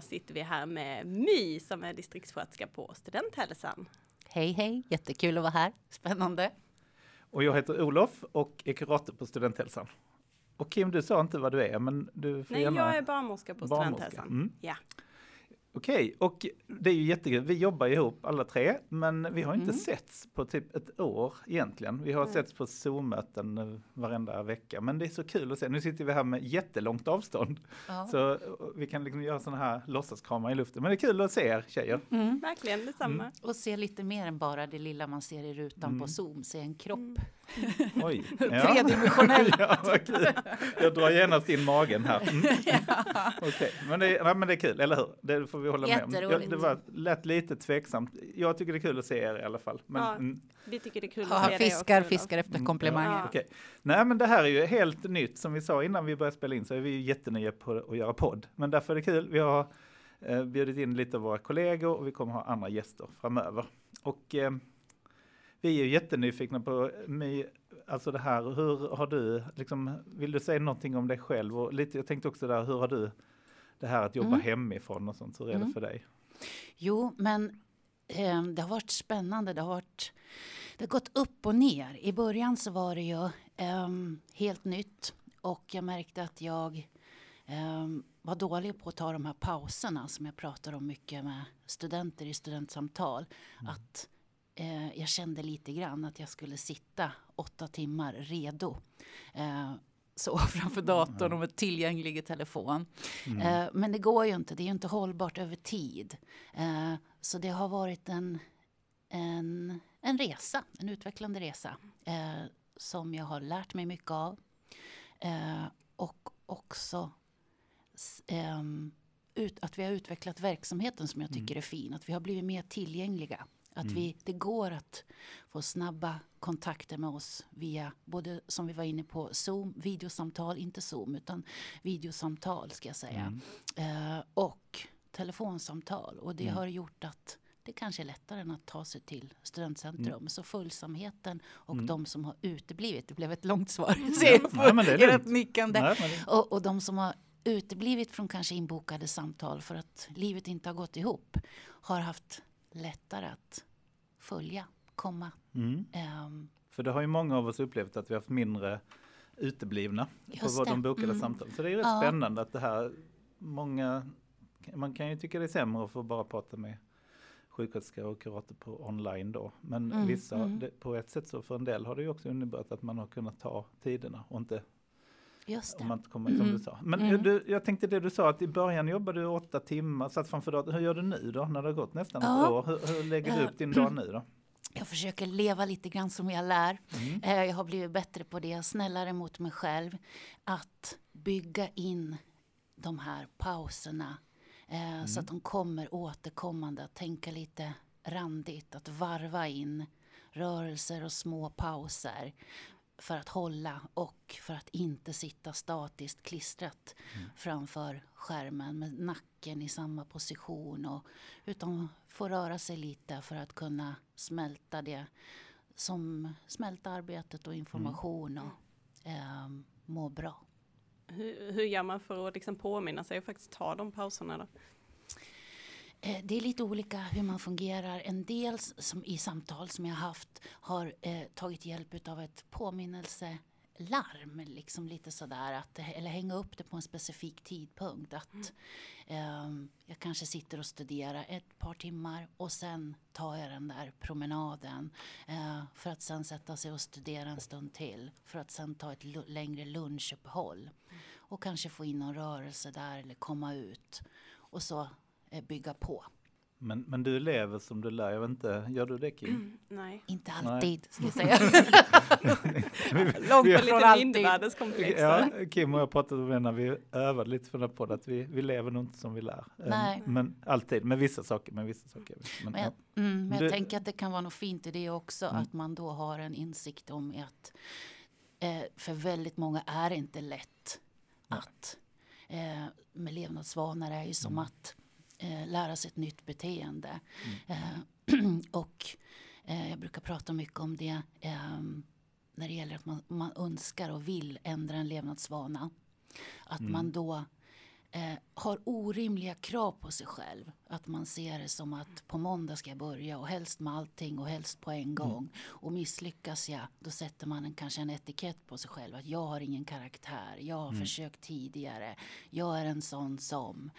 idag sitter vi här med My som är distriktssköterska på Studenthälsan. Hej hej, jättekul att vara här. Spännande. Och jag heter Olof och är kurator på Studenthälsan. Och Kim, du sa inte vad du är, men du får Nej, gärna... jag är barnmorska på Barnmorska, Studenthälsan. mm. Ja. Okej, och det är ju jättekul. Vi jobbar ihop alla tre, men vi har inte Mm. setts på typ ett år egentligen. Vi har Nej. setts på Zoom-möten eh, varenda vecka, men det är så kul att se. Nu sitter vi här med jättelångt avstånd, Ja. så eh, vi kan liksom göra sådana här låtsaskramar i luften. Men det är kul att se er tjejer. Mm. Verkligen detsamma. Och se lite mer än bara det lilla man ser i rutan Mm. på Zoom, se en kropp. Mm. Oj. Tredimensionell. ja. Jag drar genast in magen här. Mm. Okej, men, det, nej, men det är kul, eller hur? Det får vi hålla med om. Ja, det var lätt lite tveksamt. Jag tycker det är kul att se er i alla fall. Men, Ja. mm, Vi tycker det är kul Ja, att se fiskar, också, fiskar efter Mm. komplimanger. Ja. okej. Nej, men det här är ju helt nytt. Som vi sa innan vi började spela in så är vi ju jättenya på att göra podd. Men därför är det kul. Vi har eh, bjudit in lite av våra kollegor och vi kommer ha andra gäster framöver. Och eh, vi är ju jättenyfikna på My, alltså det här, hur har du, liksom, vill du säga någonting om dig själv? Och lite, jag tänkte också där, hur har du det här att jobba Mm. hemifrån och sånt, hur är det Mm. för dig? Jo, men eh, det har varit spännande. Det har, varit, det har gått upp och ner. I början så var det ju ehm, helt nytt och jag märkte att jag ehm, var dålig på att ta de här pauserna som jag pratar om mycket med studenter i studentsamtal. Att eh, jag kände lite grann att jag skulle sitta åtta timmar redo. Eh, så framför datorn och med tillgänglig telefon. Mm. Eh, men det går ju inte, det är ju inte hållbart över tid. Eh, så det har varit en, en, en resa, en utvecklande resa eh, som jag har lärt mig mycket av. Eh, och också ehm, ut, att vi har utvecklat verksamheten som jag tycker är fin. Att vi har blivit mer tillgängliga. Att vi, det går att få snabba kontakter med oss via både som vi var inne på Zoom, videosamtal, inte Zoom utan videosamtal ska jag säga. Mm. Eh, och telefonsamtal. Och det Mm. har gjort att det kanske är lättare än att ta sig till studentcentrum. Så följsamheten och Mm. de som har uteblivit, det blev ett långt svar, ser jag Nej, men på det är ert lugnt. nickande. Nej, men det- Och, och de som har uteblivit från kanske inbokade samtal för att livet inte har gått ihop har haft lättare att följa, komma. Mm. ehm, För det har ju många av oss upplevt att vi har haft mindre uteblivna på vad de bokade Mm. samtal. Så det är rätt Ja. spännande att det här, många, man kan ju tycka det är sämre att få bara prata med sjuksköterska och kurator på online då. Men Mm, vissa, mm. Det, på ett sätt så för en del har det ju också inneburit att man har kunnat ta tiderna och inte, just det. om man kommer som Mm. du sa. Men Mm. du, jag tänkte det du sa att i början jobbade du åtta timmar, satt framför datorn. Hur gör du nu då, när det har gått nästan Ja. ett år? Hur, hur lägger du upp din dag nu då? Jag försöker leva lite grann som jag lär. Mm. Eh, Jag har blivit bättre på det, snällare mot mig själv. Att bygga in de här pauserna eh, så att de kommer återkommande. Att tänka lite randigt, att varva in rörelser och små pauser för att hålla och för att inte sitta statiskt klistrat framför skärmen med nacken i samma position och, utan få röra sig lite för att kunna smälta det som smälta arbetet och information och ehm, må bra. Hur, hur gör man för att liksom påminna sig och faktiskt ta de pauserna då? Eh, Det är lite olika hur man fungerar. En del som i samtal som jag haft har eh, tagit hjälp av ett påminnelselarm. Liksom lite sådär att, eller hänga upp det på en specifik tidpunkt. Att ehm, jag kanske sitter och studerar ett par timmar och sen tar jag den där promenaden. Eh, för att sen sätta sig och studera en stund till. För att sen ta ett längre lunchuppehåll. Och kanske få in någon rörelse där eller komma ut. Och så eh, bygga på. Men, men du lever som du lär, jag vet inte, gör du det Kim? Nej. Inte Nej. alltid, ska jag säga. Långt Vi- och lite alltid. Ja, Kim och jag pratade om det när vi övade lite för den här podden, att vi, vi lever nog inte som vi lär. Eh, Nej. Men alltid, med vissa saker, med vissa saker. Men, Men jag, ja. mm, men Du- jag tänker att det kan vara något fint i det också. Mm. Att man då har en insikt om att eh, för väldigt många är det inte lätt att eh, med levnadsvanor är ju som Mm. att eh, lära sig ett nytt beteende. Eh, och eh, jag brukar prata mycket om det eh, när det gäller att man, man önskar och vill ändra en levnadsvana. Att Mm. man då eh, har orimliga krav på sig själv. Att man ser det som att på måndag ska jag börja och helst med allting och helst på en gång. Mm. Och misslyckas jag, då sätter man en, kanske en etikett på sig själv. Att jag har ingen karaktär, jag har mm. försökt tidigare, jag är en sån som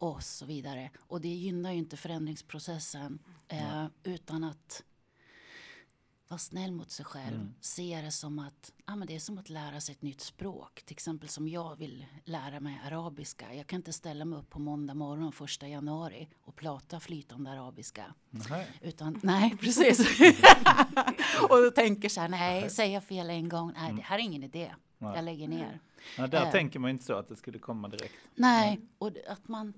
och så vidare. Och det gynnar ju inte förändringsprocessen eh, utan att vara snäll mot sig själv. Mm. Se det som att ah, men det är som att lära sig ett nytt språk. Till exempel som jag vill lära mig arabiska. Jag kan inte ställa mig upp på måndag morgon första januari och prata flytande arabiska. Nej. Utan, nej, precis. och då tänker så här, nej, säger jag fel en gång, nej, det här är ingen idé. Nej. Jag lägger ner. Ja, där äh, tänker man inte så att det skulle komma direkt. Nej, och att man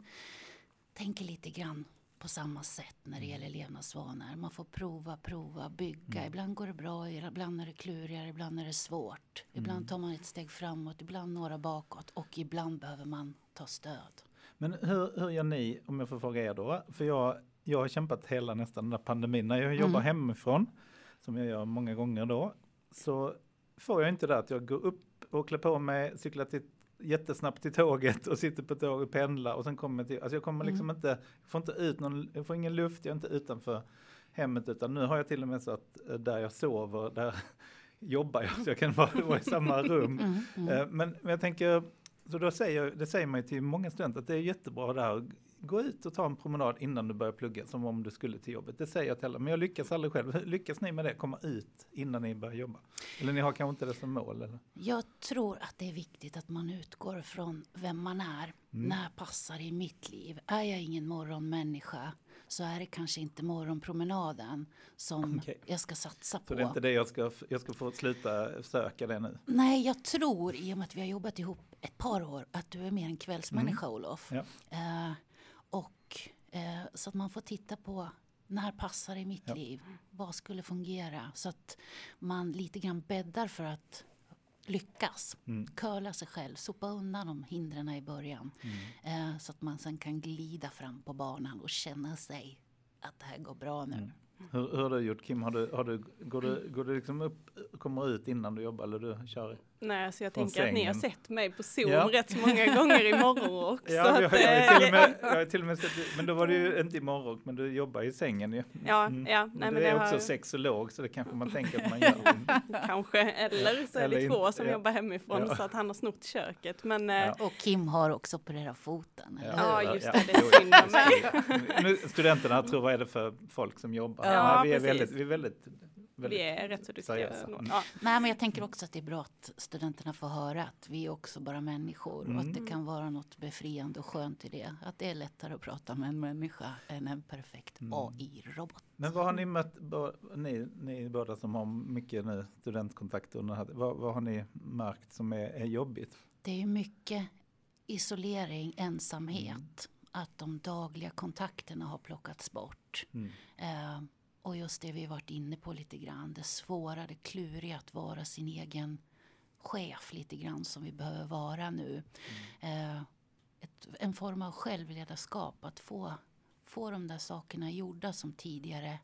tänker lite grann på samma sätt när det gäller levnadsvanor. Man får prova, prova, bygga. Mm. Ibland går det bra, ibland är det klurigare, ibland är det svårt. Ibland mm. tar man ett steg framåt, ibland några bakåt och ibland behöver man ta stöd. Men hur, hur gör ni, om jag får fråga er då? För jag, jag har kämpat hela nästan den där pandemin. När jag jobbar mm. hemifrån, som jag gör många gånger då, så får jag inte det att jag går upp och klär på mig, cyklar till jättesnabbt till tåget och sitter på tåget och pendlar och sen kommer till, alltså jag kommer liksom mm. inte, jag får inte ut någon, jag får ingen luft, jag är inte utanför hemmet utan nu har jag till och med så att eh, där jag sover, där jobbar jag så jag kan vara, vara i samma rum. Mm, mm. Men, men jag tänker, så då säger, det säger man ju till många studenter att det är jättebra där gå ut och ta en promenad innan du börjar plugga som om du skulle till jobbet. Det säger jag till alla, men jag lyckas aldrig själv. Lyckas ni med det, komma ut innan ni börjar jobba? Eller ni har kanske inte det som mål? Eller? Jag tror att det är viktigt att man utgår från vem man är. Mm. När passar i mitt liv? Är jag ingen morgonmänniska så är det kanske inte morgonpromenaden som okay. jag ska satsa på. Så det är inte det jag ska, jag ska få sluta söka det nu? Nej, jag tror i och med att vi har jobbat ihop ett par år att du är mer en kvällsmänniska mm. Olof. Ja. Uh, och eh, så att man får titta på när passar i mitt ja. liv? Vad skulle fungera? Så att man lite grann bäddar för att lyckas. Mm. Curla sig själv, sopa undan de hindren i början. Mm. Eh, så att man sen kan glida fram på banan och känna sig att det här går bra nu. Mm. Hur, hur, har du gjort Kim? Har du, har du, går du, går du liksom upp, kommer ut innan du jobbar eller du kör? Nej, alltså jag tänker sängen. att ni har sett mig på Zoom ja. rätt många gånger i morgonrock. Ja, jag, jag, har till och med, jag har till och med sett, men då var det ju inte i morgonrock, men du jobbar i sängen ju. Ja, mm. ja. Nej, men, men det är också har... sexolog, så det kanske man tänker att man gör. kanske, eller så är det två som ja. jobbar hemifrån ja. så att han har snott köket. Men, eh, ja. Och Kim har också opererat foten. Eller? Ja, just det, det är synd om mig. studenterna tror, vad är det för folk som jobbar? Ja, vi, är väldigt, vi är väldigt vi är rätt så duktiga. Ja. Nej, men jag tänker också att det är bra att studenterna får höra att vi är också bara människor mm. och att det mm. kan vara något befriande och skönt i det. Att det är lättare att prata med en människa än en perfekt mm. AI-robot. Men vad har ni mött, ni, ni båda som har mycket nu studentkontakter, vad, vad har ni märkt som är, är jobbigt? Det är mycket isolering, ensamhet. Mm. Att de dagliga kontakterna har plockats bort. Mm. Uh, och just det vi varit inne på lite grann. Det svåra, det kluriga att vara sin egen chef lite grann som vi behöver vara nu. Mm. Eh, ett, en form av självledarskap. Att få, få de där sakerna gjorda som tidigare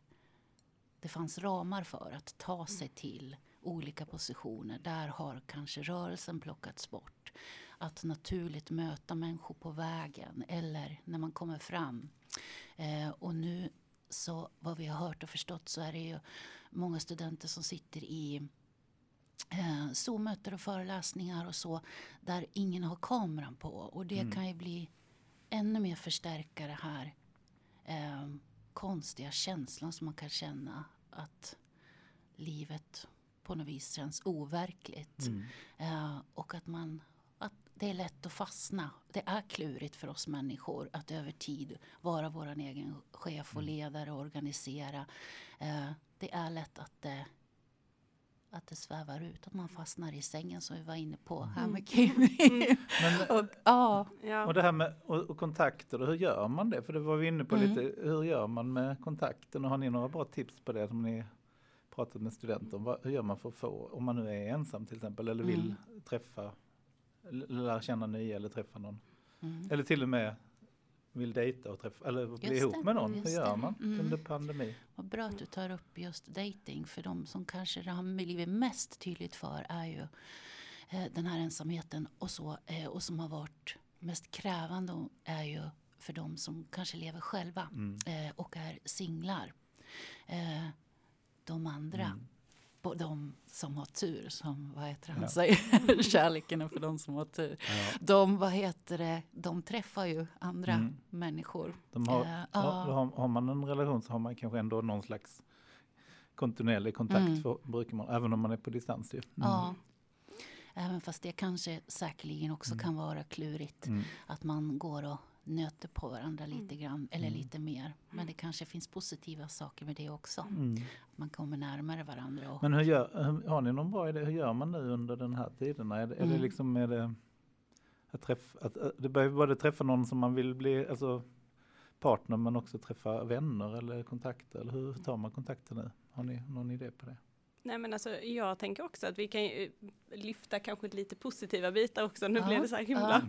det fanns ramar för att ta sig till olika positioner. Där har kanske rörelsen plockats bort. Att naturligt möta människor på vägen eller när man kommer fram. Eh, och nu så vad vi har hört och förstått så är det ju många studenter som sitter i eh, Zoom-möten och föreläsningar och så där ingen har kameran på och det mm. kan ju bli ännu mer förstärka det här eh, konstiga känslan som man kan känna att livet på något vis känns overkligt. Mm. Eh, och att man det är lätt att fastna. Det är klurigt för oss människor att över tid vara vår egen chef och mm. ledare och organisera. Eh, det är lätt att det, att det svävar ut, att man fastnar i sängen som vi var inne på här mm. med Kim. Mm. Och, ja. och det här med och, och, kontakter, hur gör man det? För det var vi inne på mm. lite, hur gör man med kontakten? Och har ni några bra tips på det som ni pratat med studenter om? Hur gör man för att få, om man nu är ensam till exempel eller vill mm. träffa lära känna nya eller träffa någon. Mm. Eller till och med vill dejta och träffa, eller bli just ihop det, med någon. Hur gör man mm. under pandemi? Vad bra att du tar upp just dating för de som kanske det har blivit mest tydligt för är ju eh, den här ensamheten och så eh, och som har varit mest krävande är ju för de som kanske lever själva Mm. eh, och är singlar. De andra, Mm. På de som har tur, som vad heter han Ja. säger, kärleken är för de som har tur. Ja. De, vad heter det, de träffar ju andra Mm. människor. De har, ja. har, har man en relation så har man kanske ändå någon slags kontinuerlig kontakt, Mm. för, brukar man, även om man är på distans. Ju. Mm. Ja. Även fast det kanske säkerligen också Mm. kan vara klurigt. Mm. Att man går och nöter på varandra lite grann eller Mm. lite mer. Det kanske finns positiva saker med det också. Mm. Att man kommer närmare varandra. Och, Men hur gör, hur- har ni någon bra idé? Hur gör man nu under den här tiden? Är det, är det Mm. liksom är det, att träff, att, att, det behöver både träffa någon som man vill bli, alltså partner, men också träffa vänner eller kontakter? Eller hur tar man kontakter nu? Har ni någon idé på det? Nej men alltså jag tänker också att vi kan ju lyfta kanske lite positiva bitar också. Nu Ja, blev det så här himla,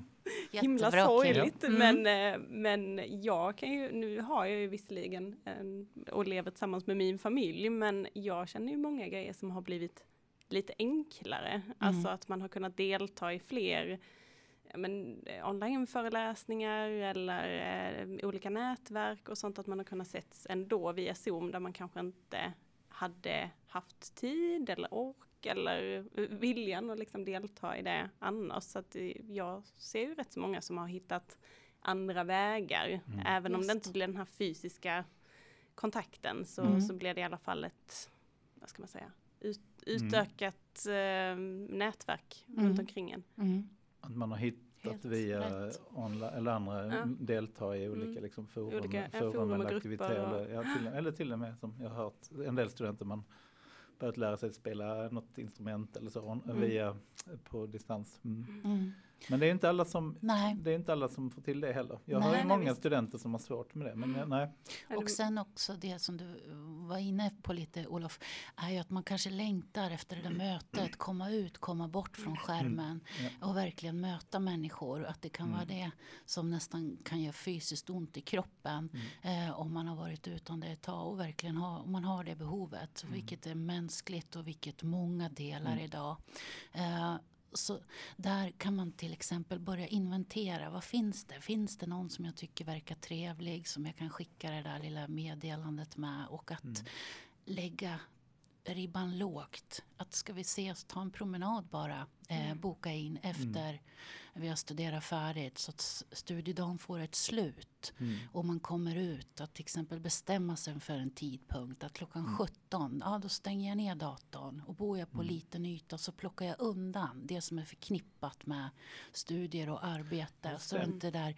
ja. himla sorgligt. Mm. Men, eh, men jag kan ju, nu har jag ju visserligen en, och lever tillsammans med min familj, men jag känner ju många grejer som har blivit lite enklare. Alltså att man har kunnat delta i fler men, eh, onlineföreläsningar eller eh, olika nätverk och sånt att man har kunnat setts ändå via Zoom där man kanske inte hade haft tid eller ork eller viljan att liksom delta i det annars. Så att jag ser ju rätt så många som har hittat andra vägar. Mm. Även om det Just. inte blir den här fysiska kontakten så, Mm. så blir det i alla fall ett, vad ska man säga, ut, utökat eh, nätverk Mm. runt omkring en. Mm. Att man har hittat Helt via rätt. online, eller andra Ja. delta i olika Mm. liksom forum, Olika, forum, forum eller aktiviteter. och- Eller, ja, till, eller till och med som jag har hört en del studenter man börjat lära sig spela något instrument eller så Mm. via på distans. Mm. Mm. Men det är inte alla som Nej. det är inte alla som får till det heller. Jag Nej, har ju nej, många visst. studenter som har svårt med det. Men Mm. nej. Och sen också det som du var inne på lite Olof, är ju att man kanske längtar efter det där mötet, komma ut, komma bort från skärmen Ja. och verkligen möta människor. Att det kan Mm. vara det som nästan kan göra fysiskt ont i kroppen eh, om man har varit utan det ett tag och verkligen har, om man har det behovet, vilket är mänskligt och vilket många delar Mm. idag. Eh, så där kan man till exempel börja inventera. Vad finns det? Finns det någon som jag tycker verkar trevlig som jag kan skicka det där lilla meddelandet med och att Mm. lägga ribban lågt. Att ska vi ses, ta en promenad bara. Eh, boka in efter vi har studerat färdigt så att studiedagen får ett slut. Mm. Och man kommer ut att till exempel bestämma sig för en tidpunkt. Att klockan Mm. 17, ja då stänger jag ner datorn. Och bor jag på liten yta så plockar jag undan det som är förknippat med studier och arbete. Så det. inte där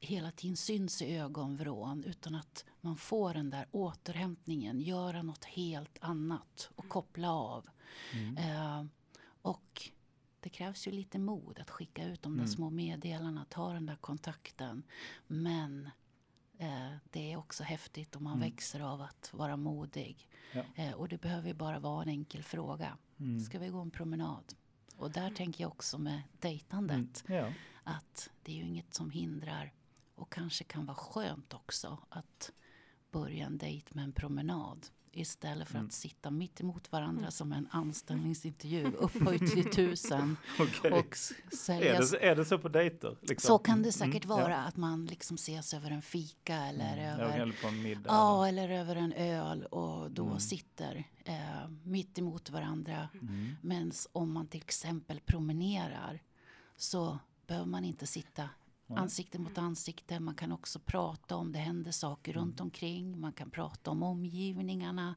hela tiden syns i ögonvrån. Utan att man får den där återhämtningen. Göra något helt annat och koppla av. Mm. Eh, och det krävs ju lite mod att skicka ut de där Mm. små meddelandena, ta den där kontakten. Men eh, det är också häftigt om man Mm. växer av att vara modig. Ja. Eh, och det behöver ju bara vara en enkel fråga. Mm. Ska vi gå en promenad? Och där tänker jag också med dejtandet Mm. Ja. Att det är ju inget som hindrar och kanske kan vara skönt också att börja en dejt med en promenad istället för Mm. att sitta mitt emot varandra som en anställningsintervju upphöjt till tusen och s- Är, det, är det så på dejter? Liksom? Så kan det Mm. säkert Mm. vara Ja. att man liksom ses över en fika eller Mm. över eller på en middag. Ja, eller över en öl och då Mm. sitter eh, mitt emot varandra. Mm. Men om man till exempel promenerar så behöver man inte sitta Nej. ansikte mot ansikte. Man kan också prata om det händer saker Mm. runt omkring. Man kan prata om omgivningarna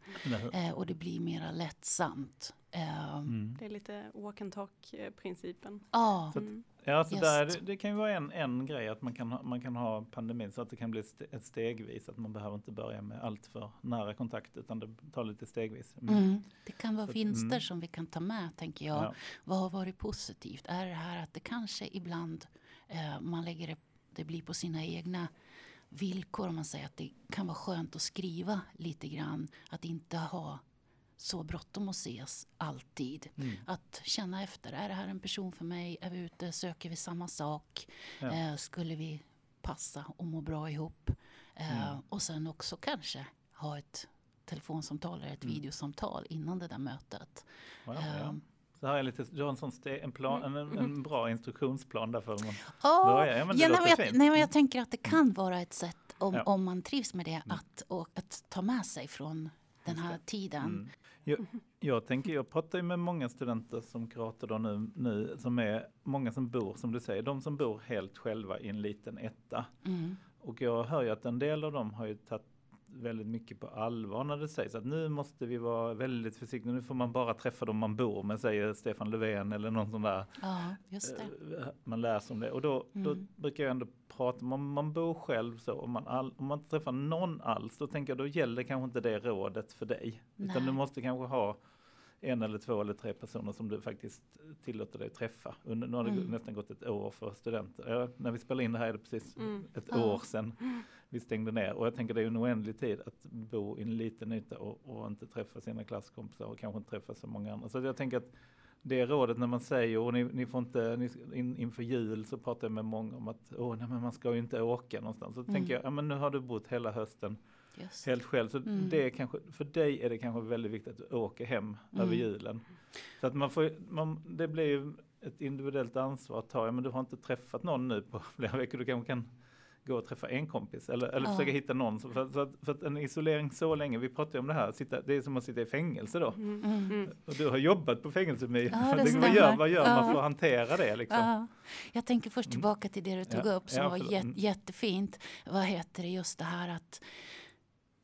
eh, och det blir mera lättsamt. Eh, Mm. Det är lite walk and talk eh, principen. Ja, Mm. Ja, alltså Just. där, det- kan ju vara en, en grej att man kan, man kan ha pandemin så att det kan bli st- ett stegvis. Att man behöver inte börja med allt för nära kontakt utan det tar lite stegvis. Mm. mm. det kan vara Så vinster mm. som vi kan ta med, tänker jag. Ja. Vad har varit positivt? Är det här att det kanske ibland eh, man lägger det, det blir på sina egna villkor om man säger att det kan vara skönt att skriva lite grann. Att inte ha så bråttom att ses alltid. Mm. Att känna efter, är det här en person för mig? Är vi ute? Söker vi samma sak? Ja. Eh, skulle vi passa och må bra ihop? Eh, Mm. Och sen också kanske ha ett telefonsamtal eller ett Mm. videosamtal innan det där mötet. Ja, ja. Ehm, Så här är lite, du har en sån en, plan, en, en, en bra instruktionsplan där för man Ja, börjar. Ja, men det ja, låter jag, fint. nej, men jag tänker att det kan vara ett sätt, om, Ja. om man trivs med det, att, och, att ta med sig från den här tiden. Mm. Jag, jag tänker, jag pratar ju med många studenter som kurator då nu, nu, som är många som bor, som du säger, de som bor helt själva i en liten etta. Mm. Och jag hör ju att en del av dem har ju tagit väldigt mycket på allvar när det sägs att nu måste vi vara väldigt försiktiga, nu får man bara träffa dem man bor med, säger Stefan Löfven eller någon sån där Ja, just det. eh, man läser om det. Och då, då Mm. brukar jag ändå prata om, om man bor själv så, om man, all, om man inte träffar någon alls, då tänker jag då gäller kanske inte det rådet för dig. Utan Nej. du måste kanske ha en eller två eller tre personer som du faktiskt tillåter dig träffa. Nu har det Mm. nästan gått ett år för studenter. Ja, när vi spelar in det här är det precis Mm. ett Ja. år sedan vi stängde ner. Och jag tänker det är en oändlig tid att bo i en liten yta och, och inte träffa sina klasskompisar och kanske inte träffa så många andra. Så jag tänker att det rådet när man säger, och ni, ni får inte, ni, in, inför jul så pratar jag med många om att åh, nej, men man ska ju inte åka någonstans. Så Mm. tänker jag, ja men nu har du bott hela hösten Just. helt själv. Så Mm. det är kanske, för dig är det kanske väldigt viktigt att du åker hem över Mm. julen. Så att man får, man, det blir ju ett individuellt ansvar att ta, ja men du har inte träffat någon nu på flera veckor, du kanske kan gå och träffa en kompis eller, eller Ja. försöka hitta någon. För, för, att, för att en isolering så länge, vi pratar ju om det här, sitta, det är som att sitta i fängelse då. Mm. Mm. Mm. Och du har jobbat på fängelse med, Ja, det vad, gör, vad gör man Ja. för att hantera det liksom? Ja. Jag tänker först Mm. tillbaka till det du tog Ja, upp som ja, var jät- Mm. jättefint. Vad heter det just det här att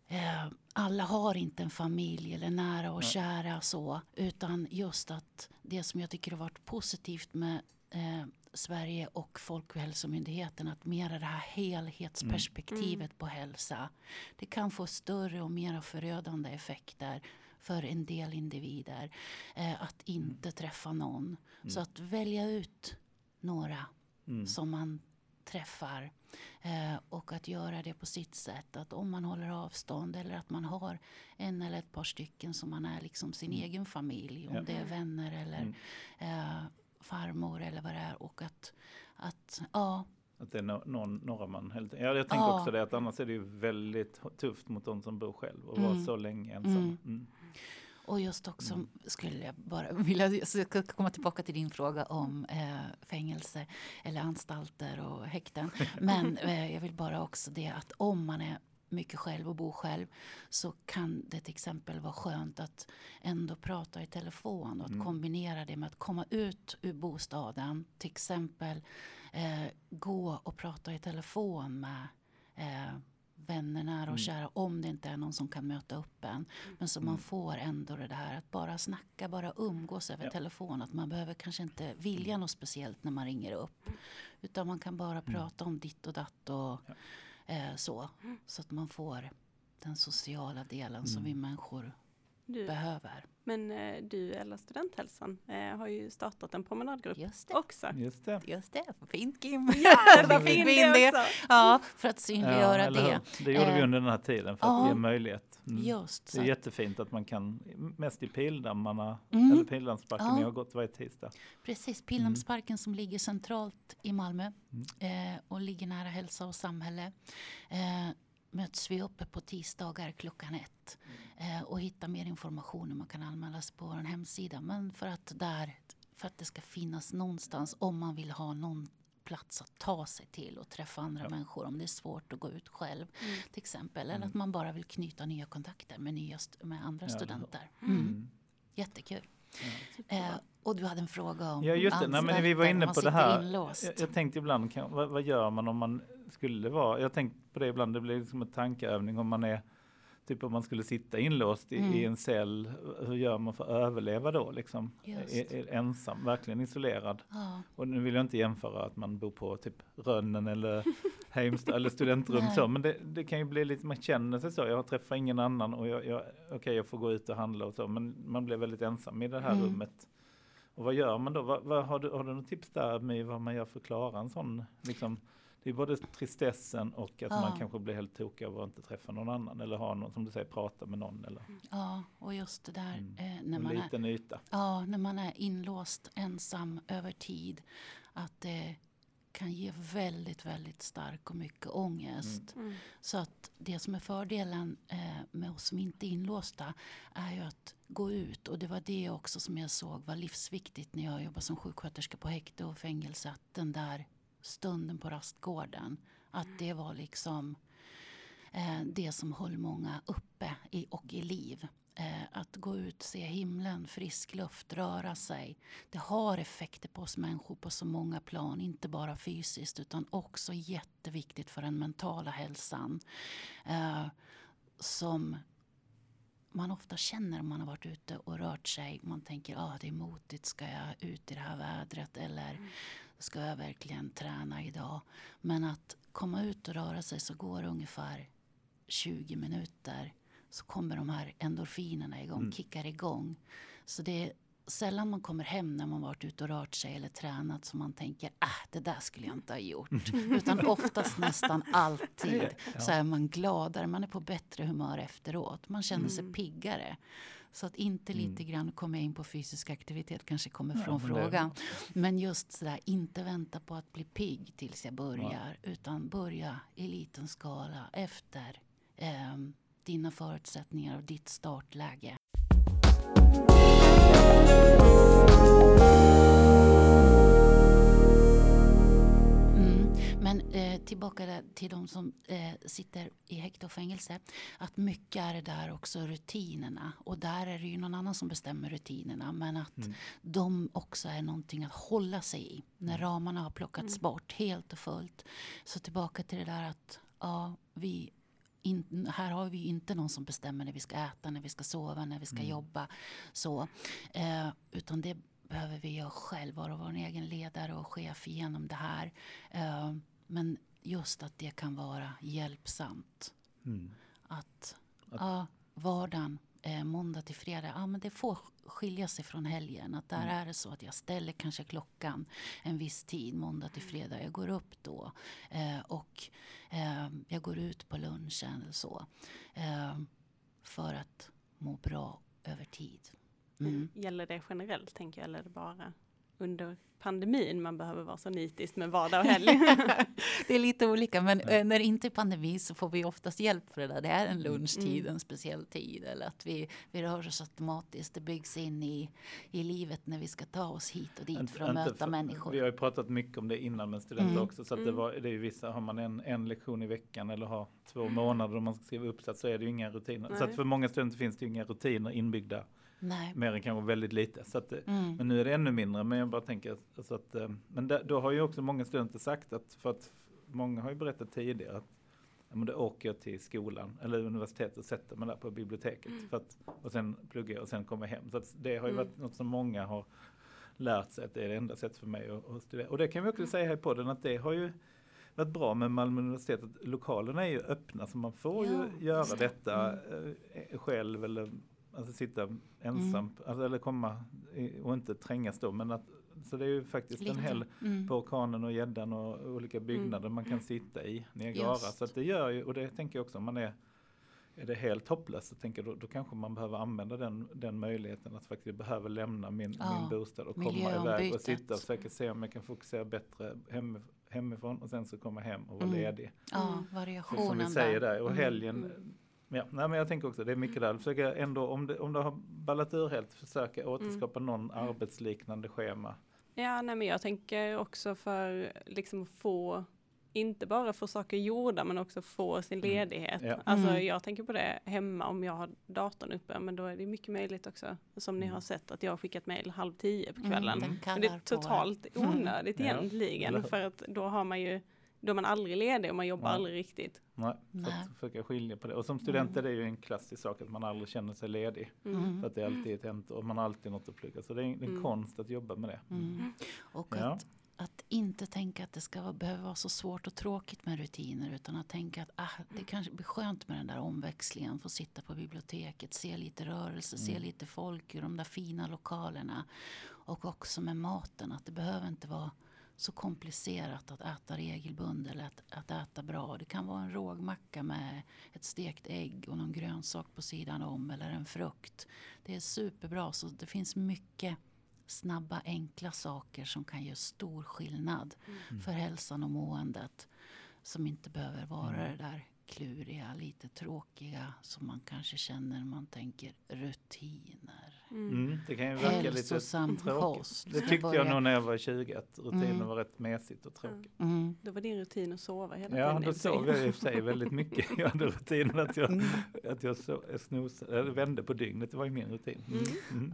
eh, alla har inte en familj eller nära och kära så utan just att det som jag tycker har varit positivt med eh, Sverige och Folkhälsomyndigheten att mera det här helhetsperspektivet Mm. på hälsa. Det kan få större och mera förödande effekter för en del individer eh, att inte träffa någon. Så att välja ut några Mm. som man träffar eh, och att göra det på sitt sätt. Att om man håller avstånd eller att man har en eller ett par stycken som man är liksom sin egen familj. Om Mm. Ja. det är vänner eller Mm. eh, farmor eller vad det är. Och att, att ja, Att det är no, någon, några man helt Ja, jag tänker Ja. också det att annars är det ju väldigt tufft mot de som bor själv och vara Mm. så länge ensam. Mm. Mm. Och just också Mm. skulle jag bara vilja komma tillbaka till din fråga om eh, fängelse eller anstalter och häkten. Men eh, jag vill bara också det att om man är mycket själv och bor själv så kan det till exempel vara skönt att ändå prata i telefon och att Mm. kombinera det med att komma ut ur bostaden. Till exempel eh, gå och prata i telefon med eh, vänner nära och Mm. kära om det inte är någon som kan möta upp en. Men så man Mm. får ändå det här att bara snacka, bara umgås över Ja. telefon. Att man behöver kanske inte vilja något speciellt när man ringer upp. Utan man kan bara prata om ditt och datt och Ja. Eh, så. Så att man får den sociala delen som Mm. vi människor Du, behöver. men eh, du eller Studenthälsan eh, har ju startat en promenadgrupp Just det. också. Just det. Just det, fint Kim. Ja, Där fick vi in det. också. Ja, för att synliggöra eller det. Det gjorde vi Eh, under den här tiden för att ja. ge möjlighet. Mm. Just Det är jättefint att man kan, mest i Pildammarna, Mm. eller Pildammsbacken, Ja. jag har gått varje tisdag. Precis, Pildammsparken som ligger centralt i Malmö Mm. eh, och ligger nära hälsa och samhälle. Möts vi uppe på tisdagar klockan ett eh, och hittar mer information man kan anmäla sig på vår hemsida. Men för att, där, för att det ska finnas någonstans om man vill ha någon plats att ta sig till och träffa andra Ja. människor om det är svårt att gå ut själv Mm. till exempel. Eller Mm. att man bara vill knyta nya kontakter med, nya st- med andra Ja, studenter. Mm. Mm. Jättekul. Eh, och du hade en fråga om Ja just det, Nej, men vi var inne på det här. Inlåst. Jag, jag tänkte ibland, kan, vad, vad gör man om man skulle vara, jag tänkte på det ibland, det blir liksom en tankeövning om man är, typ om man skulle sitta inlåst i, Mm. i en cell, hur gör man för att överleva då liksom? Är, är ensam, verkligen isolerad. Ja, Och nu vill jag inte jämföra att man bor på typ Rönnen eller Heimstad eller studentrum så, men det, det kan ju bli lite, man känner sig så, jag träffar ingen annan och jag, jag, okej jag får gå ut och handla och så, men man blir väldigt ensam i det här Mm. rummet. Och vad gör man då? Vad, vad, har, du, har du något tips där med vad man gör för att klara en sån, liksom, det är både tristessen och att Ja. man kanske blir helt tokig av att inte träffa någon annan eller ha någon, som du säger, prata med någon eller ja, och just det där Mm. eh, när, en man är, liten yta. ja, när man är inlåst ensam över tid. Att det kan ge väldigt, väldigt stark och mycket ångest. Mm. Så att det som är fördelen eh, med oss som inte är inlåsta är ju att gå ut. Och det var det också som jag såg var livsviktigt när jag jobbade som sjuksköterska på häkte och fängelse. Att den där stunden på rastgården, att det var liksom eh, det som höll många uppe i, och i liv. Eh, att gå ut, se himlen, frisk luft, röra sig. Det har effekter på oss människor på så många plan. Inte bara fysiskt utan också jätteviktigt för den mentala hälsan. Eh, som man ofta känner om man har varit ute och rört sig. Man tänker ah, det är motigt, ska jag ut i det här vädret eller ska jag verkligen träna idag? Men att komma ut och röra sig så går det ungefär 20 minuter så kommer de här endorfinerna igång, Mm. kickar igång. Så det är sällan man kommer hem när man varit ute och rört sig eller tränat som man tänker ah, det där skulle jag inte ha gjort. Utan oftast nästan alltid så är man gladare, man är på bättre humör efteråt. Man känner sig Mm. piggare. Så att inte lite grann komma in på fysisk aktivitet kanske kommer Ja, från det- frågan. Men just sådär, inte vänta på att bli pigg tills jag börjar. Utan börja i liten skala efter ehm, dina förutsättningar och ditt startläge. Mm. Men eh, tillbaka till de som eh, sitter i häkte och fängelse. Att mycket är det där också rutinerna. Och där är det ju någon annan som bestämmer rutinerna. Men att Mm. de också är någonting att hålla sig i. När ramarna har plockats bort helt och fullt. Så tillbaka till det där att ja, vi in, här har vi inte någon som bestämmer när vi ska äta, när vi ska sova, när vi ska Mm. jobba. Så, eh, utan det behöver vi göra själv, vara vår egen ledare och chef genom det här. Eh, men just att det kan vara hjälpsamt. Mm. Att, Att- ja, vardagen, eh, måndag till fredag, ja, men det får skilja sig från helgen. Att där Mm. är det så att jag ställer kanske klockan en viss tid, måndag till fredag. Jag går upp då eh, och eh, jag går ut på lunchen eller så. Eh, för att må bra över tid. Mm. Gäller det generellt tänker jag, eller är det bara under pandemin man behöver vara så nitisk med vardag och helg? Det är lite olika, men eh, när det inte är pandemi så får vi oftast hjälp för det där. Det är en Mm. lunchtid, Mm. en speciell tid. Eller att vi, vi rör oss automatiskt. Det byggs in i, i livet när vi ska ta oss hit och dit Inte- för att möta för- människor. Vi har ju pratat mycket om det innan med studenter Mm. också. Så att det, Mm. var, det är ju vissa, har man en, en lektion i veckan eller har två månader då man ska skriva uppsats så är det ju inga rutiner. Så Nej. att för många studenter finns det ju inga rutiner inbyggda, Nej. mer än kanske väldigt lite. Så att, det- Mm. men nu är det ännu mindre, men jag bara tänker alltså att, eh, men där, då har ju också många studenter sagt att, för att många har ju berättat tidigare att ja, men då åker jag till skolan eller universitetet och sätter mig där på biblioteket för att, och sen pluggar jag och sen kommer jag hem. Så det har ju Mm. varit något som många har lärt sig att det är det enda sättet för mig att, att studera. Och det kan vi också säga här i podden att det har ju varit bra med Malmö universitet att lokalerna är ju öppna så man får Ja, ju göra det. detta eh, själv eller alltså sitta ensam alltså, eller komma i, och inte trängas då. Men att, så det är ju faktiskt en Lite. hel Mm. på orkanen och gäddan och olika byggnader man kan sitta i Niagara. Så att det gör ju, och det tänker jag också om man är är det helt hopplöst så tänker jag då, då kanske man behöver använda den, den möjligheten att faktiskt behöva lämna min, Ja, min bostad och komma iväg och sitta och försöka se om jag kan fokusera bättre hem, hemifrån och sen så komma hem och vara Mm. ledig. Ja, Mm. Så variationen som vi säger där och Mm. Ja, nej, men jag tänker också det är mycket där. Försöka ändå om det, om det har ballat ur helt försöka återskapa någon arbetsliknande schema. Ja, nej, men jag tänker också för liksom att få, inte bara få saker gjorda, men också få sin Mm. ledighet. Ja. Alltså Mm. jag tänker på det hemma om jag har datorn uppe, men då är det mycket möjligt också, som ni Mm. har sett, att jag har skickat mejl halv tio på Mm, kvällen. Men det är totalt Mm. onödigt Ja, eller egentligen, hur? för att då har man ju, då är man aldrig ledig och man jobbar Nej. aldrig riktigt. Nej, så att försöka skilja på det. Och som student Mm. är det ju en klassisk sak att man aldrig känner sig ledig. Mm. För att det är alltid ett hänt och man har alltid något att plugga. Så det är en, Mm. konst att jobba med det. Mm. Och Ja. att, att inte tänka att det ska vara, behöva vara så svårt och tråkigt med rutiner utan att tänka att ah, det kanske blir skönt med den där omväxlingen. Få sitta på biblioteket, se lite rörelse, se Mm. lite folk i de där fina lokalerna. Och också med maten, att det behöver inte vara så komplicerat att äta regelbundet eller att, att äta bra. Det kan vara en rågmacka med ett stekt ägg och någon grönsak på sidan om eller en frukt. Det är superbra, så det finns mycket snabba, enkla saker som kan göra stor skillnad Mm. för hälsan och måendet. Som inte behöver vara Mm. det där kluriga, lite tråkiga som man kanske känner när man tänker rutiner. Mm, det kan ju verka lite tråkigt. kost. Det tyckte jag nog när jag var 20, att rutinen Mm. var rätt mesigt och tråkigt. Mm. Då var din rutin att sova hela Ja, tiden. då för sig. sov jag i och för sig väldigt mycket. Jag hade rutinen att jag, Mm. att jag så, snos, vände på dygnet, det var ju min rutin. Mm. Mm.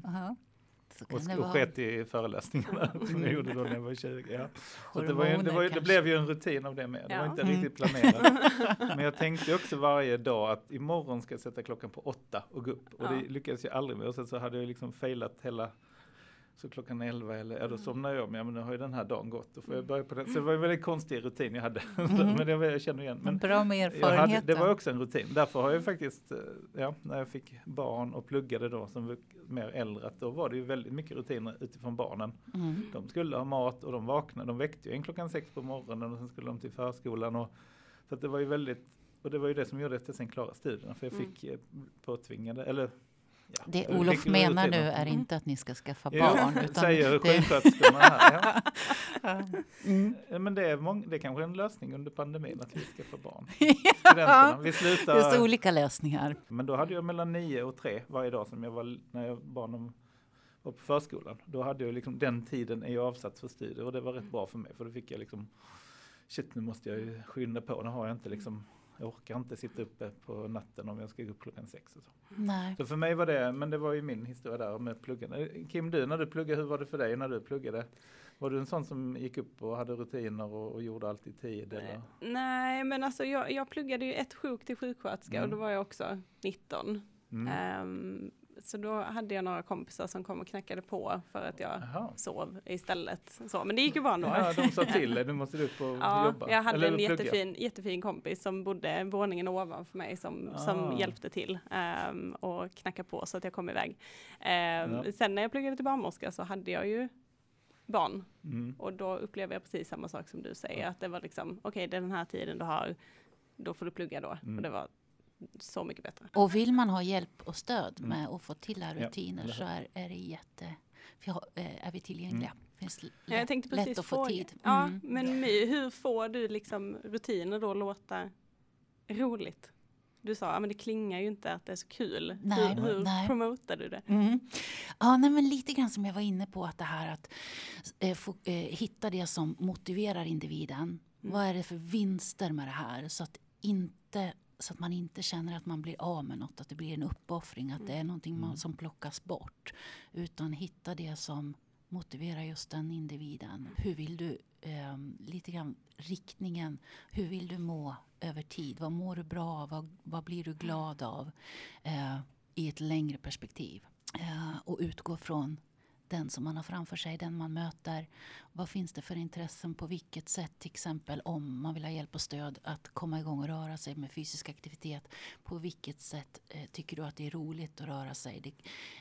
Aha. Så kan Och, det och vara. sket i föreläsningarna som jag gjorde då när jag var 20. Ja. Så det, var ju, det, var ju, det blev ju en rutin av det med. Det var Ja. inte Mm. riktigt planerat. Men jag tänkte också varje dag att imorgon ska jag sätta klockan på åtta och gå upp. Och det Ja. lyckades jag aldrig med. Och sen så hade jag liksom failat hela så klockan 11 eller ja, då somnade jag om. Ja men nu har ju den här dagen gått. Då får jag börja på den. Så det var en väldigt konstig rutin jag hade. Mm. men det var, jag känner igen. Men Bra med erfarenheten. det var också en rutin. Därför har jag faktiskt, eh, ja, när jag fick barn och pluggade då som mer äldre, att då var det ju väldigt mycket rutiner utifrån barnen. Mm. De skulle ha mat och de vaknade, de väckte ju en klockan sex på morgonen och sen skulle de till förskolan. Och, så det var ju väldigt, och det var ju det som gjorde att jag sen klarade studierna, för jag Mm. fick eh, påtvingade, eller ja, Det jag Olof menar nu är inte att ni ska skaffa Jo, barn. Utan säger det, sjuksköterskorna här. mm. Ja. Men det är, mång, det är kanske en lösning under pandemin att vi ska få barn. Studenterna, vi Det är slutar, så olika lösningar. men då hade jag mellan nio och tre varje dag som jag var, när jag barnen var på förskolan. Då hade jag liksom, den tiden är ju avsatt för studier och det var rätt bra för mig för då fick jag liksom, shit nu måste jag ju skynda på, nu har jag inte liksom, jag orkar inte sitta uppe på natten om jag ska gå upp klockan sex. Och så. Nej. så för mig var det, men det var ju min historia där med pluggande. Kim, du när du pluggade, hur var det för dig när du pluggade? Var du en sån som gick upp och hade rutiner och, och gjorde allt i tid? Eller? Nej, men alltså jag, jag pluggade ju ett sjok till sjuksköterska Mm. och då var jag också 19. Mm. Ehm, så då hade jag några kompisar som kom och knackade på för att jag Jaha. sov istället. Så, men det gick ju bra ändå. Ja, de sa till dig, nu måste du upp och Ja, jobba. jag hade Eller en jättefin, jättefin kompis som bodde våningen ovanför mig som, Ah. som hjälpte till ehm, och knackade på så att jag kom iväg. Ehm, Ja. Sen när jag pluggade till barnmorska så hade jag ju barn Mm. och då upplevde jag precis samma sak som du säger, att det var liksom, okej det är den här tiden du har, då får du plugga då. Mm. Och det var så mycket bättre. Och vill man ha hjälp och stöd Mm. med att få till här Ja, rutiner eller så är, är det jätte... Eh, är vi tillgängliga? Finns l- Ja, jag tänkte lätt precis att få fråga. tid. Ja, Mm. men My, hur får du liksom rutiner då låta roligt? Du sa, ja men det klingar ju inte att det är så kul. Nej, hur hur nej. promotar du det? Mm. Ja, nej, men lite grann som jag var inne på, att det här att eh, få, eh, hitta det som motiverar individen. Vad är det för vinster med det här? Så att, inte, så att man inte känner att man blir av med något, att det blir en uppoffring, att det är någonting man, som plockas bort. Utan hitta det som motiverar just den individen. Hur vill du, eh, lite grann riktningen, hur vill du må över tid? Vad mår du bra av? Vad, vad blir du glad av? Eh, i ett längre perspektiv. Eh, och utgå från den som man har framför sig, den man möter. Vad finns det för intressen? På vilket sätt, till exempel om man vill ha hjälp och stöd att komma igång och röra sig med fysisk aktivitet. På vilket sätt eh, tycker du att det är roligt att röra sig? Det,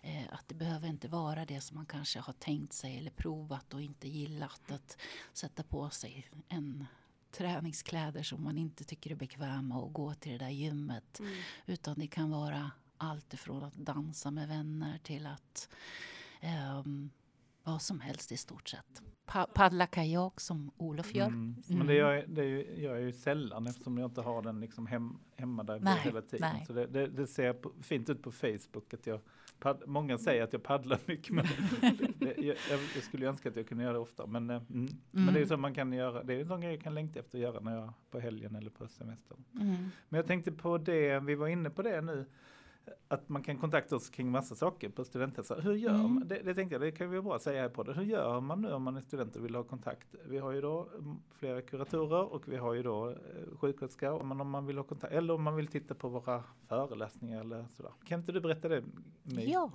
eh, att det behöver inte vara det som man kanske har tänkt sig eller provat och inte gillat. Att sätta på sig en träningskläder som man inte tycker är bekväma och gå till det där gymmet. Utan det kan vara allt ifrån att dansa med vänner till att ehm, vad som helst i stort sett. Pa paddla kajak som Olof gör. Mm. Men det gör, jag- det gör jag ju sällan eftersom jag inte har den liksom hem, hemma där Nej, hela tiden. nej. Så det, det, det ser på, fint ut på Facebook att jag padd, Många säger att jag paddlar mycket men det, jag, jag, skulle önska att jag kunde göra det ofta. Men, eh, mm. men det är ju så man kan göra. Det är en sån grej jag kan längta efter att göra när jag på helgen eller på semestern. Mm. Men jag tänkte på det, vi var inne på det nu, att man kan kontakta oss kring massa saker på studenthälsa. Hur gör Mm. man? Det, det tänkte jag, det kan vi bra säga här på det. Hur gör man nu om man är student och vill ha kontakt? Vi har ju då mm, flera kuratorer och vi har ju då eh, sjuksköterska. Men om man vill ha kontakt, eller om man vill titta på våra föreläsningar eller sådär. Kan inte du berätta det? My? Ja.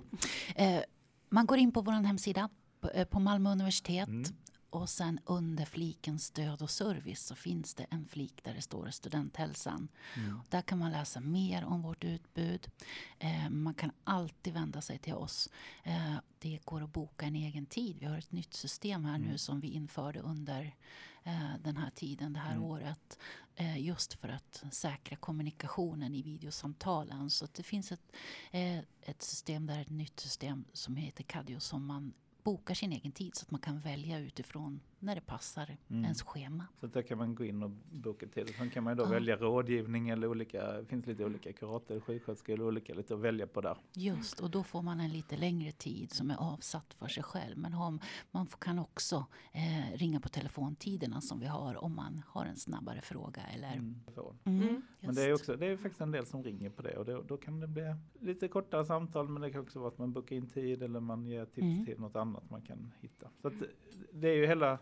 Eh, man går in på vår hemsida på, eh, på Malmö universitet Mm. Och sen under fliken stöd och service så finns det en flik där det står studenthälsan. Mm. Där kan man läsa mer om vårt utbud. Eh, man kan alltid vända sig till oss. Eh, det går att boka en egen tid. Vi har ett nytt system här Mm. nu som vi införde under eh, den här tiden, det här Mm. året. Eh, just för att säkra kommunikationen i videosamtalen. Så det finns ett, eh, ett system där, ett nytt system som heter Cadio som man bokar sin egen tid så att man kan välja utifrån när det passar Mm. ens schema. Så där kan man gå in och boka tid. Sen kan man ju då Ja. välja rådgivning eller olika, det finns lite olika kurator, sjuksköterskor eller olika lite att välja på där. Just, och då får man en lite längre tid som är avsatt för sig själv. Men har, man kan också eh, ringa på telefontiderna som vi har om man har en snabbare fråga. Eller, Mm. Mm, Mm. Men det är, också, det är faktiskt en del som ringer på det och då, då kan det bli lite kortare samtal men det kan också vara att man bokar in tid eller man ger tips Mm. till något annat man kan hitta. Så att det är ju hela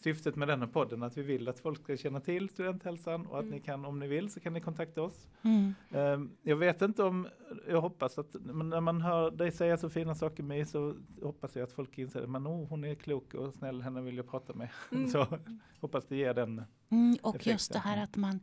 syftet med denna podden att vi vill att folk ska känna till studenthälsan och att Mm. ni kan, om ni vill så kan ni kontakta oss. Mm. Ehm, Jag vet inte om, jag hoppas att men när man hör dig säga så fina saker med så hoppas jag att folk inser att man, oh, hon är klok och snäll, henne vill jag prata med. Mm. Så hoppas det ger den. Mm, och effekten. just det här att man,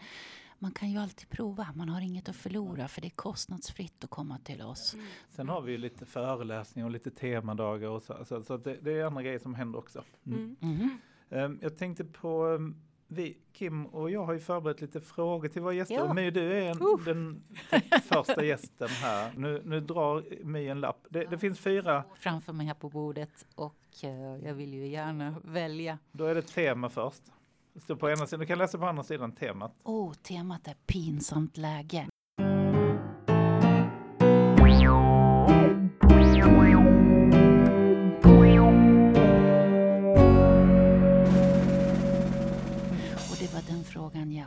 man kan ju alltid prova. Man har inget att förlora för det är kostnadsfritt att komma till oss. Sen har vi ju lite föreläsningar och lite temadagar och så, så, så det, det är andra grejer som händer också. Mm. Mm. Ehm, Jag tänkte på, ehm, vi, Kim och jag har ju förberett lite frågor till våra gäster. Ja. My, du är en, Uh. den, den första gästen här. Nu, nu drar My en lapp. Det, det finns fyra, Framför mig här på bordet och eh, jag vill ju gärna välja. då är det tema först. Det står på ena sidan, du kan läsa på andra sidan temat. Oh, temat är pinsamt läge.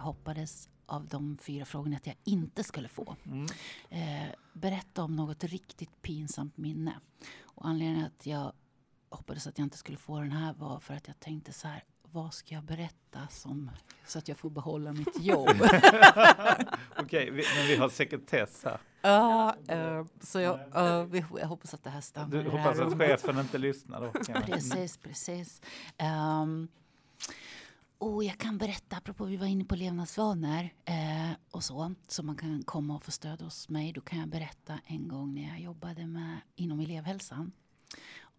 Hoppades av de fyra frågorna att jag inte skulle få. Mm. Eh, berätta om något riktigt pinsamt minne. Och anledningen att jag hoppades att jag inte skulle få den här var för att jag tänkte så här, vad ska jag berätta som, så att jag får behålla mitt jobb? Okej, vi, men vi har sekretess här. Ja, eh, så jag, vi, jag hoppas att det här stannar Du hoppas att chefen inte lyssnar då? Precis, precis. Um, och jag kan berätta, apropå vi var inne på levnadsvanor eh, och så, så man kan komma och få stöd hos mig. Då kan jag berätta en gång när jag jobbade med, inom elevhälsan.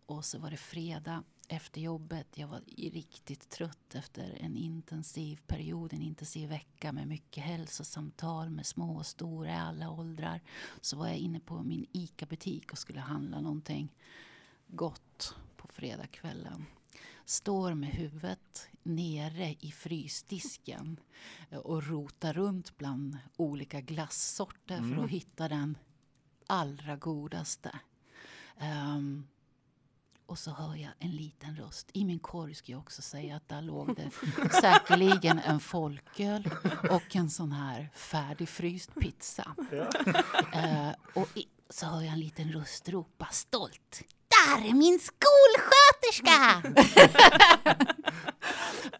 Och så var det fredag efter jobbet. Jag var riktigt trött efter en intensiv period, en intensiv vecka med mycket hälsosamtal med små och stora i alla åldrar. Så var jag inne på min ICA-butik och skulle handla någonting gott på fredagskvällen. Står med huvudet nere i frysdisken och rotar runt bland olika glassorter för Mm. att hitta den allra godaste. Ehm, och så hör jag en liten röst. I min korg ska jag också säga att där låg det säkerligen en folköl och en sån här färdigfryst pizza. Ja. Eh, och i, så hör jag en liten röst ropa stolt. Där är min skolsköterska!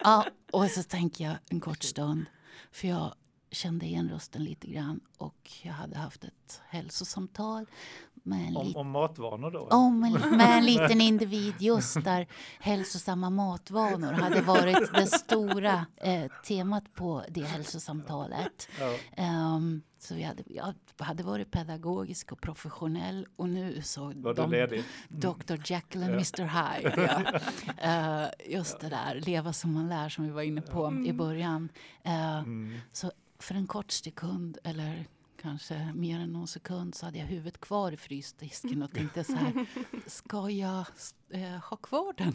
ja, och så tänker jag en kort stund. För jag kände igen rösten lite grann och jag hade haft ett hälsosamtal med en Om, liten om matvanor då? om en, med en liten individ just där hälsosamma matvanor hade varit det stora eh, temat på det hälsosamtalet. Ja. Ehm, så vi hade, jag hade varit pedagogisk och professionell och nu så Var du de- ledig? Dr Jekyll and Ja. Mr Hyde. Ja. Eh, just det där, leva som man lär som vi var inne på i början. Eh, Mm. så för en kort sekund eller kanske mer än någon sekund så hade jag huvudet kvar i frysdisken och tänkte så här, ska jag eh, ha kvar den?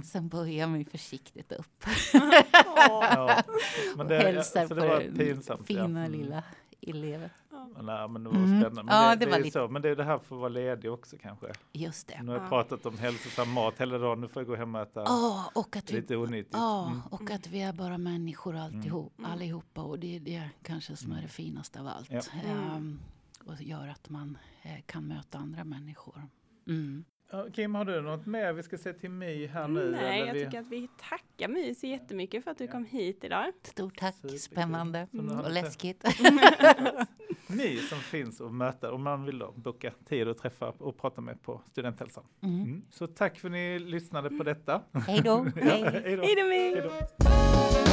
Sen böjde jag mig försiktigt upp Ja. Men och det, hälsade så på det var den pinsamt. ja. fina Mm. eleven. Nej, men det var Mm. spännande. Men Ja, det, det det, var är lite- så. Men det är det här för att vara ledig också kanske. Just det. Nu har jag Ja. pratat om hälsosam mat hela dagen. Nu får jag gå hem och äta Ja, och att vi lite onyttigt. Ja, Mm. och att vi är bara människor alltihop, Mm. allihopa och det är det kanske som är det finaste av allt. Ja. Ehm, och gör att man eh, kan möta andra människor. Mm. Ja, Kim, har du något mer vi ska se till My här nu? Nej, eller jag vi... tycker att vi tackar My så jättemycket för att du kom hit idag. Stort tack, Superkul. spännande har och läskigt. My som finns och möta om man vill då boka tid och träffa och prata med på Studenthälsan. Mm. Mm. Så tack för att ni lyssnade på detta. Hej då. Ja, Hej. då. My! Hej då.